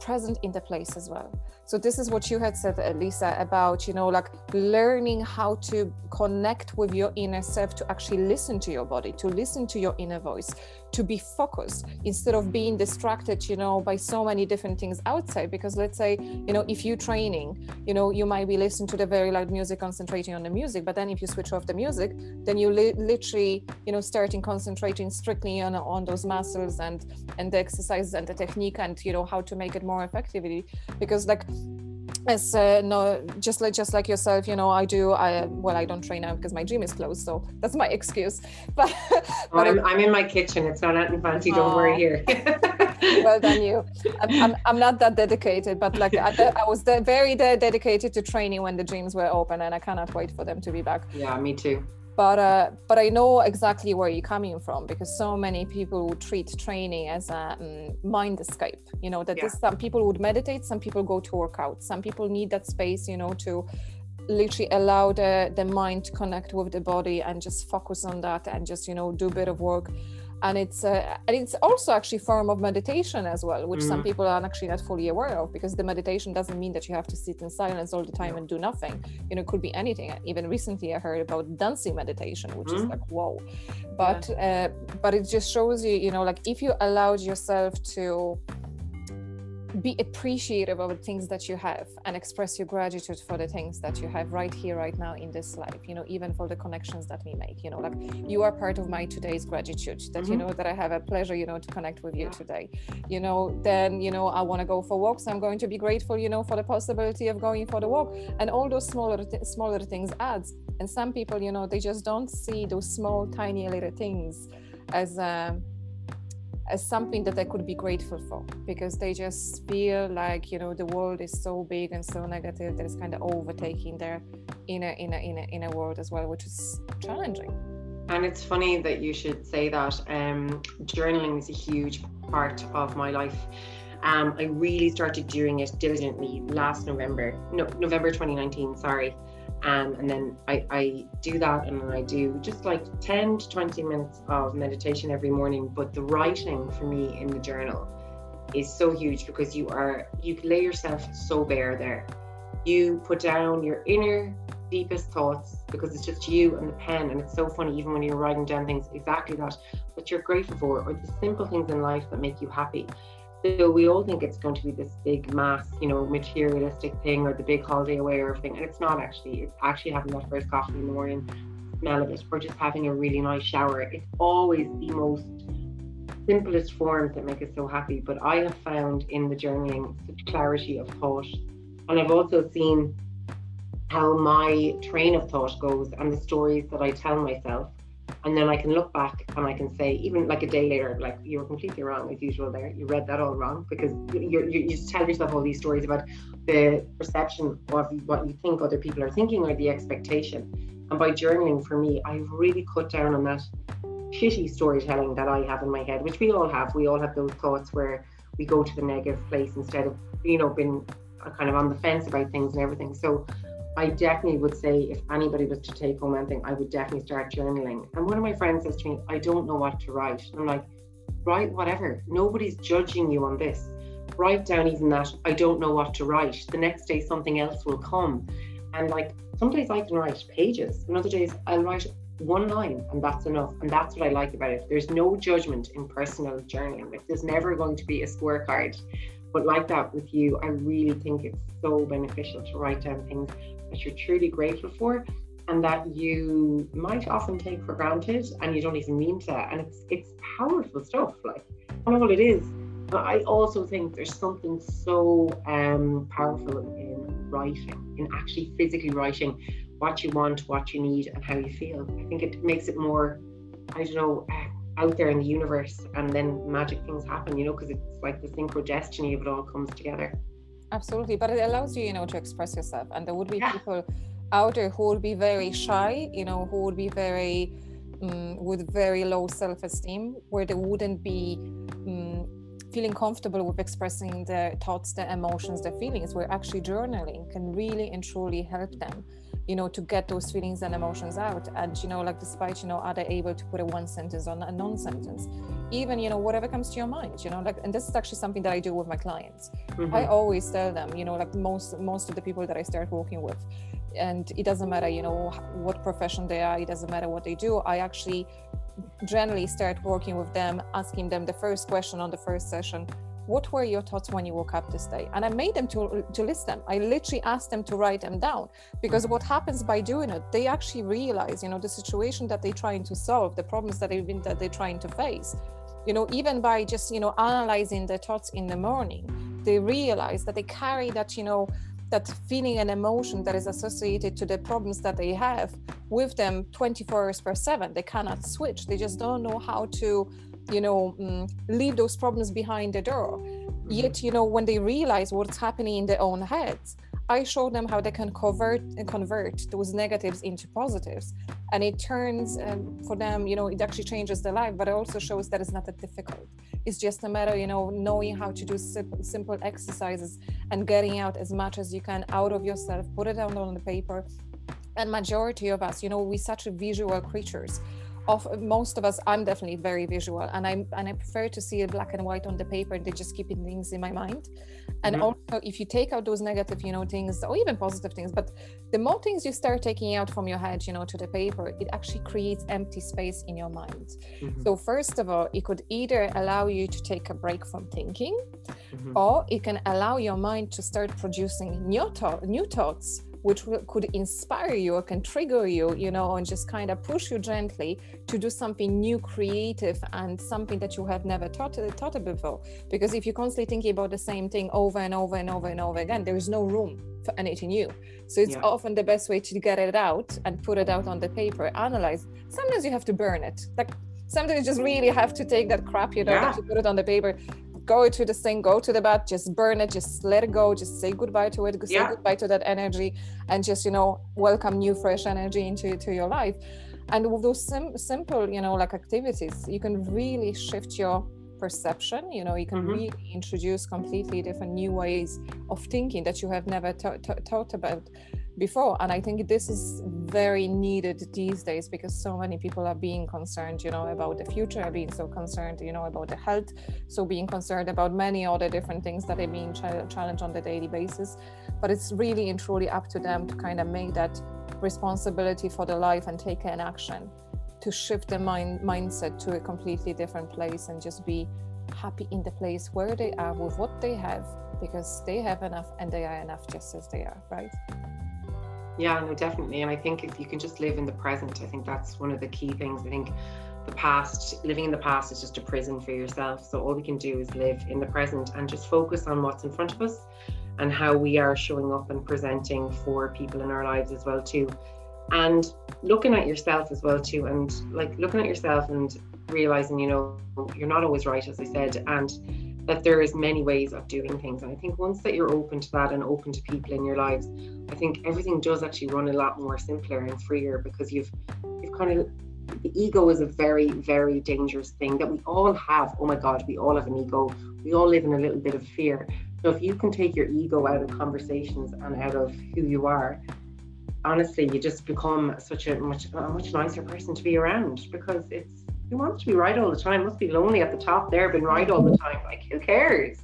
present in the place as well so this is what you had said uh, lisa about you know like learning how to connect with your inner self to actually listen to your body to listen to your inner voice to be focused instead of being distracted you know by so many different things outside. Because let's say you know if you're training you know you might be listening to the very loud music concentrating on the music. But then if you switch off the music then you li- literally you know starting concentrating strictly on on those muscles and and the exercises and the technique and you know how to make it more effectively. Because like as uh, no just like just like yourself you know i do i well i don't train now because my gym is closed so that's my *laughs* excuse. But, but I'm, I'm, in my kitchen it's not anything fancy don't worry here. *laughs* Well done you. *laughs* I'm, I'm, I'm, not that dedicated but like i, I was very dedicated to training when the gyms were open and i cannot wait for them to be back. Yeah me too but uh, but I know exactly where you're coming from because so many people treat training as a um, mind escape. You know that yeah. this, some people would meditate, some people go to work out, some people need that space. You know to literally allow the the mind to connect with the body and just focus on that and just you know do a bit of work and it's uh, and it's also actually form of meditation as well which mm. some people are actually not fully aware of because the meditation doesn't mean that you have to sit in silence all the time and do nothing you know it could be anything even recently i heard about dancing meditation which mm. is like whoa but yeah. uh, but it just shows you you know like if you allowed yourself to be appreciative of the things that you have and express your gratitude for the things that you have right here right now in this life you know even for the connections that we make you know like you are part of my today's gratitude that mm-hmm. you know that i have a pleasure you know to connect with you today. You know then you know i want to go for walks. I'm going to be grateful you know for the possibility of going for the walk. And all those smaller th- smaller things adds. And some people you know they just don't see those small tiny little things as um as something that I could be grateful for because they just feel like you know the world is so big and so negative that it's kind of overtaking their inner inner inner inner world as well, which is challenging. And it's funny that you should say that. Um, journaling is a huge part of my life. Um, I really started doing it diligently last November, no, November 2019, sorry. Um, and then I, I do that and then I do just like 10 to 20 minutes of meditation every morning. But the writing for me in the journal is so huge because you are, you lay yourself so bare there. You put down your inner deepest thoughts because it's just you and the pen. And it's so funny, even when you're writing down things exactly that, what you're grateful for, or the simple things in life that make you happy. So we all think it's going to be this big mass, you know, materialistic thing or the big holiday away or everything. And it's not actually. It's actually having that first coffee in the morning, smell of it, or just having a really nice shower. It's always the most simplest forms that make us so happy. But I have found in the journaling such clarity of thought. And I've also seen how my train of thought goes and the stories that I tell myself and then I can look back and I can say, even like a day later, like you were completely wrong as usual. There, you read that all wrong because you you just tell yourself all these stories about the perception of what you think other people are thinking or the expectation. And by journaling, for me, I've really cut down on that shitty storytelling that I have in my head, which we all have. We all have those thoughts where we go to the negative place instead of you know being uh, kind of on the fence about things and everything. So I definitely would say if anybody was to take home anything, I would definitely start journaling. And one of my friends says to me, I don't know what to write. I'm like, write whatever. Nobody's judging you on this. Write down even that I don't know what to write. The next day something else will come. And like some days I can write pages. And other days I'll write one line and that's enough. And that's what I like about it. There's no judgment in personal journaling. Like there's never going to be a scorecard. But like that with you, I really think it's so beneficial to write down things that you're truly grateful for and that you might often take for granted and you don't even mean to and it's it's powerful stuff like and all it is But I also think there's something so um, powerful in writing, in actually physically writing what you want, what you need, and how you feel. I think it makes it more, I don't know, uh, out there in the universe, and then magic things happen, you know, because it's like the synchro destiny of it all comes together. Absolutely, but it allows you, you know, to express yourself, and there would be yeah. people out there who would be very shy, you know, who would be very um, with very low self-esteem, where they wouldn't be. Um, feeling comfortable with expressing their thoughts, their emotions, their feelings, where actually journaling can really and truly help them you know to get those feelings and emotions out. And you know like despite you know are they able to put a one sentence on a non-sentence? Even you know whatever comes to your mind you know like and this is actually something that i do with my clients. Mm-hmm. i always tell them you know like most most of the people that i start working with and it doesn't matter you know what profession they are it doesn't matter what they do i actually generally start working with them asking them the first question on the first session what were your thoughts when you woke up this day? And i made them to, to list them. I literally asked them to write them down. Because what happens by doing it they actually realize you know the situation that they're trying to solve the problems that they've been that they're trying to face. You know even by just you know analyzing their thoughts in the morning they realize that they carry that you know that feeling and emotion that is associated to the problems that they have with them 24 hours per 7 they cannot switch. They just don't know how to you know um, leave those problems behind the door. Mm-hmm. yet you know when they realize what's happening in their own heads i show them how they can convert and convert those negatives into positives. And it turns um, for them you know it actually changes their life but it also shows that it's not that difficult. It's just a matter you know knowing how to do simple, simple exercises and getting out as much as you can out of yourself put it down on the paper. And majority of us you know we're such visual creatures of most of us i'm definitely very visual and i and i prefer to see it black and white on the paper and they're just keeping things in my mind and mm-hmm. also if you take out those negative you know things or even positive things but the more things you start taking out from your head you know to the paper it actually creates empty space in your mind mm-hmm. so first of all it could either allow you to take a break from thinking mm-hmm. or it can allow your mind to start producing new, th- new thoughts which could inspire you or can trigger you, you know, and just kind of push you gently to do something new, creative, and something that you have never thought, thought of before. Because if you're constantly thinking about the same thing over and over and over and over again, there is no room for anything new. So it's yeah. often the best way to get it out and put it out on the paper, analyze. Sometimes you have to burn it. Like sometimes you just really have to take that crap, you know, yeah. you put it on the paper, go to the thing, go to the bath, just burn it, just let it go, just say goodbye to it, say yeah. goodbye to that energy, and just you know welcome new fresh energy into to your life. And with those sim- simple, you know, like activities, you can really shift your perception. You know, you can mm-hmm. really introduce completely different new ways of thinking that you have never th- th- thought about before and i think this is very needed these days because so many people are being concerned you know about the future being so concerned you know about the health so being concerned about many other different things that are being ch- challenged on the daily basis but it's really and truly up to them to kind of make that responsibility for their life and take an action to shift their mind mindset to a completely different place and just be happy in the place where they are with what they have because they have enough and they are enough just as they are right yeah, no, definitely. And I think if you can just live in the present, I think that's one of the key things. I think the past, living in the past is just a prison for yourself. So all we can do is live in the present and just focus on what's in front of us and how we are showing up and presenting for people in our lives as well too. And looking at yourself as well too and like looking at yourself and realizing, you know, you're not always right, as I said, and that there is many ways of doing things. And I think once that you're open to that and open to people in your lives, I think everything does actually run a lot more simpler and freer because you've you've kind of the ego is a very, very dangerous thing that we all have. Oh my God, we all have an ego. We all live in a little bit of fear. So if you can take your ego out of conversations and out of who you are, honestly, you just become such a much a much nicer person to be around because it's you want to be right all the time. Must be lonely at the top there, been right all the time. Like who cares?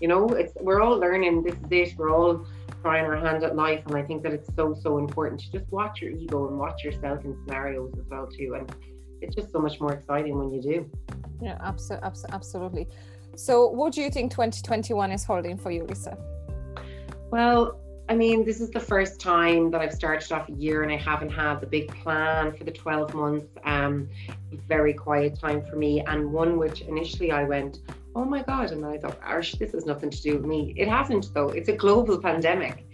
You know, it's we're all learning. This is it. We're all trying our hand at life, and I think that it's so so important to just watch your ego and watch yourself in scenarios as well too. And it's just so much more exciting when you do. Yeah, absolutely, absolutely. So, what do you think 2021 is holding for you, Lisa? Well, I mean, this is the first time that I've started off a year and I haven't had the big plan for the 12 months. Um, very quiet time for me, and one which initially I went, oh my God. And I thought, Arsh, this has nothing to do with me. It hasn't, though. It's a global pandemic.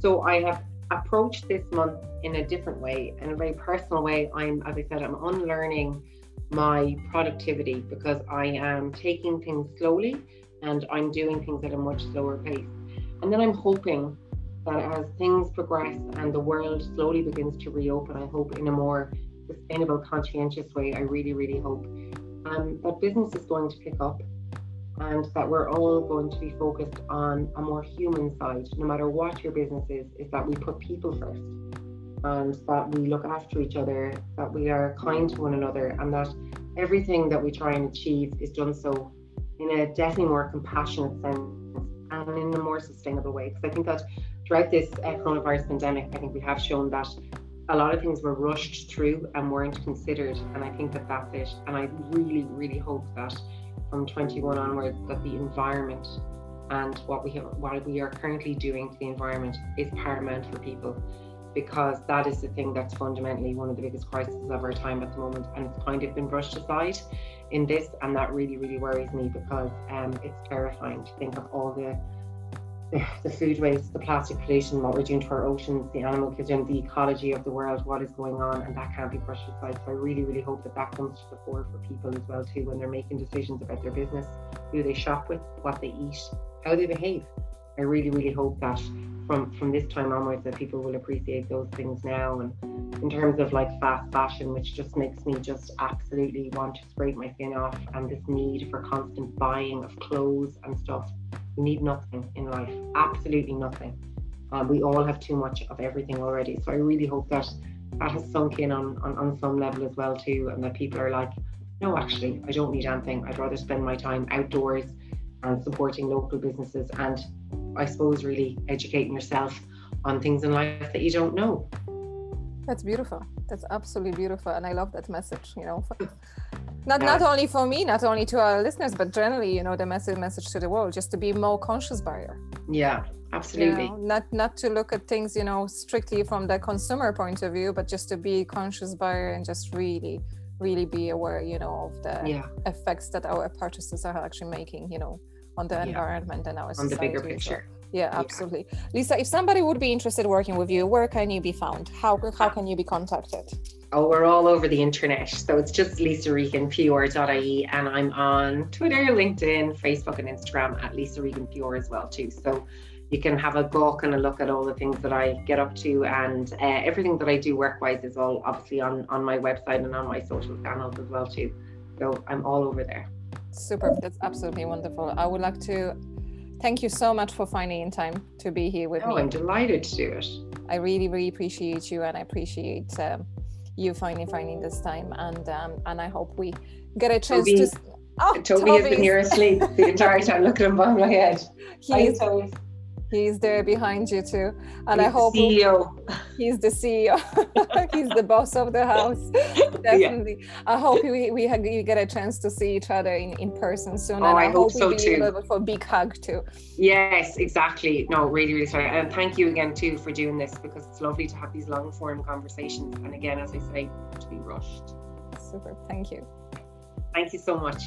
So I have approached this month in a different way, in a very personal way. I'm, as I said, I'm unlearning my productivity because I am taking things slowly and I'm doing things at a much slower pace. And then I'm hoping that as things progress and the world slowly begins to reopen, I hope in a more sustainable, conscientious way, I really, really hope um, that business is going to pick up and that we're all going to be focused on a more human side, no matter what your business is, is that we put people first and that we look after each other, that we are kind to one another, and that everything that we try and achieve is done so in a definitely more compassionate sense and in a more sustainable way. Because I think that throughout this uh, coronavirus pandemic, I think we have shown that a lot of things were rushed through and weren't considered, and I think that that's it. And I really, really hope that from 21 onwards that the environment and what we have, what we are currently doing to the environment is paramount for people because that is the thing that's fundamentally one of the biggest crises of our time at the moment and it's kind of been brushed aside in this and that really really worries me because um, it's terrifying to think of all the the, food waste, the plastic pollution, what we're doing to our oceans, the animal kingdom, the ecology of the world, what is going on, and that can't be brushed aside. So I really, really hope that that comes to the fore for people as well too when they're making decisions about their business, who they shop with, what they eat, how they behave. I really, really hope that from from this time onwards that people will appreciate those things now. And in terms of like fast fashion, which just makes me just absolutely want to scrape my skin off, and this need for constant buying of clothes and stuff we need nothing in life, absolutely nothing. Um, we all have too much of everything already. So I really hope that that has sunk in on, on, on some level as well too, and that people are like, no, actually, I don't need anything. I'd rather spend my time outdoors and supporting local businesses and I suppose really educating yourself on things in life that you don't know. That's beautiful. That's absolutely beautiful, and I love that message. You know, not yeah. not only for me, not only to our listeners, but generally, you know, the message message to the world, just to be more conscious buyer. Yeah, absolutely. You know, not not to look at things, you know, strictly from the consumer point of view, but just to be conscious buyer and just really, really be aware, you know, of the yeah. effects that our purchases are actually making, you know, on the yeah. environment and our on the bigger picture. Yeah, absolutely. Yeah. Lisa, if somebody would be interested working with you, where can you be found? How how can you be contacted? Oh, we're all over the internet. So it's just Lisa Regan, PR.ie, and I'm on Twitter, LinkedIn, Facebook, and Instagram at Lisa Regan PR as well too. So you can have a book and a look at all the things that I get up to, and uh, everything that I do work-wise is all obviously on on my website and on my social channels as well too. So I'm all over there. Super, that's absolutely wonderful. I would like to thank you so much for finding in time to be here with oh, me. I'm delighted to do it. I really, really appreciate you, and I appreciate. Um, you finally finding this time and um, and I hope we get a chance Toby, to oh, Toby has been here asleep the entire time looking above my head. *laughs* He's, he's there behind you too. And he's I hope CEO. He's the CEO. *laughs* he's the boss of the house. *laughs* Definitely. Yeah. I hope we, we, we get a chance to see each other in, in person soon. Oh, and I, I hope, hope so too. for a big hug too. Yes, exactly. No, really, really sorry. And thank you again too for doing this because it's lovely to have these long form conversations. And again, as I say, to be rushed. Super. Thank you. Thank you so much.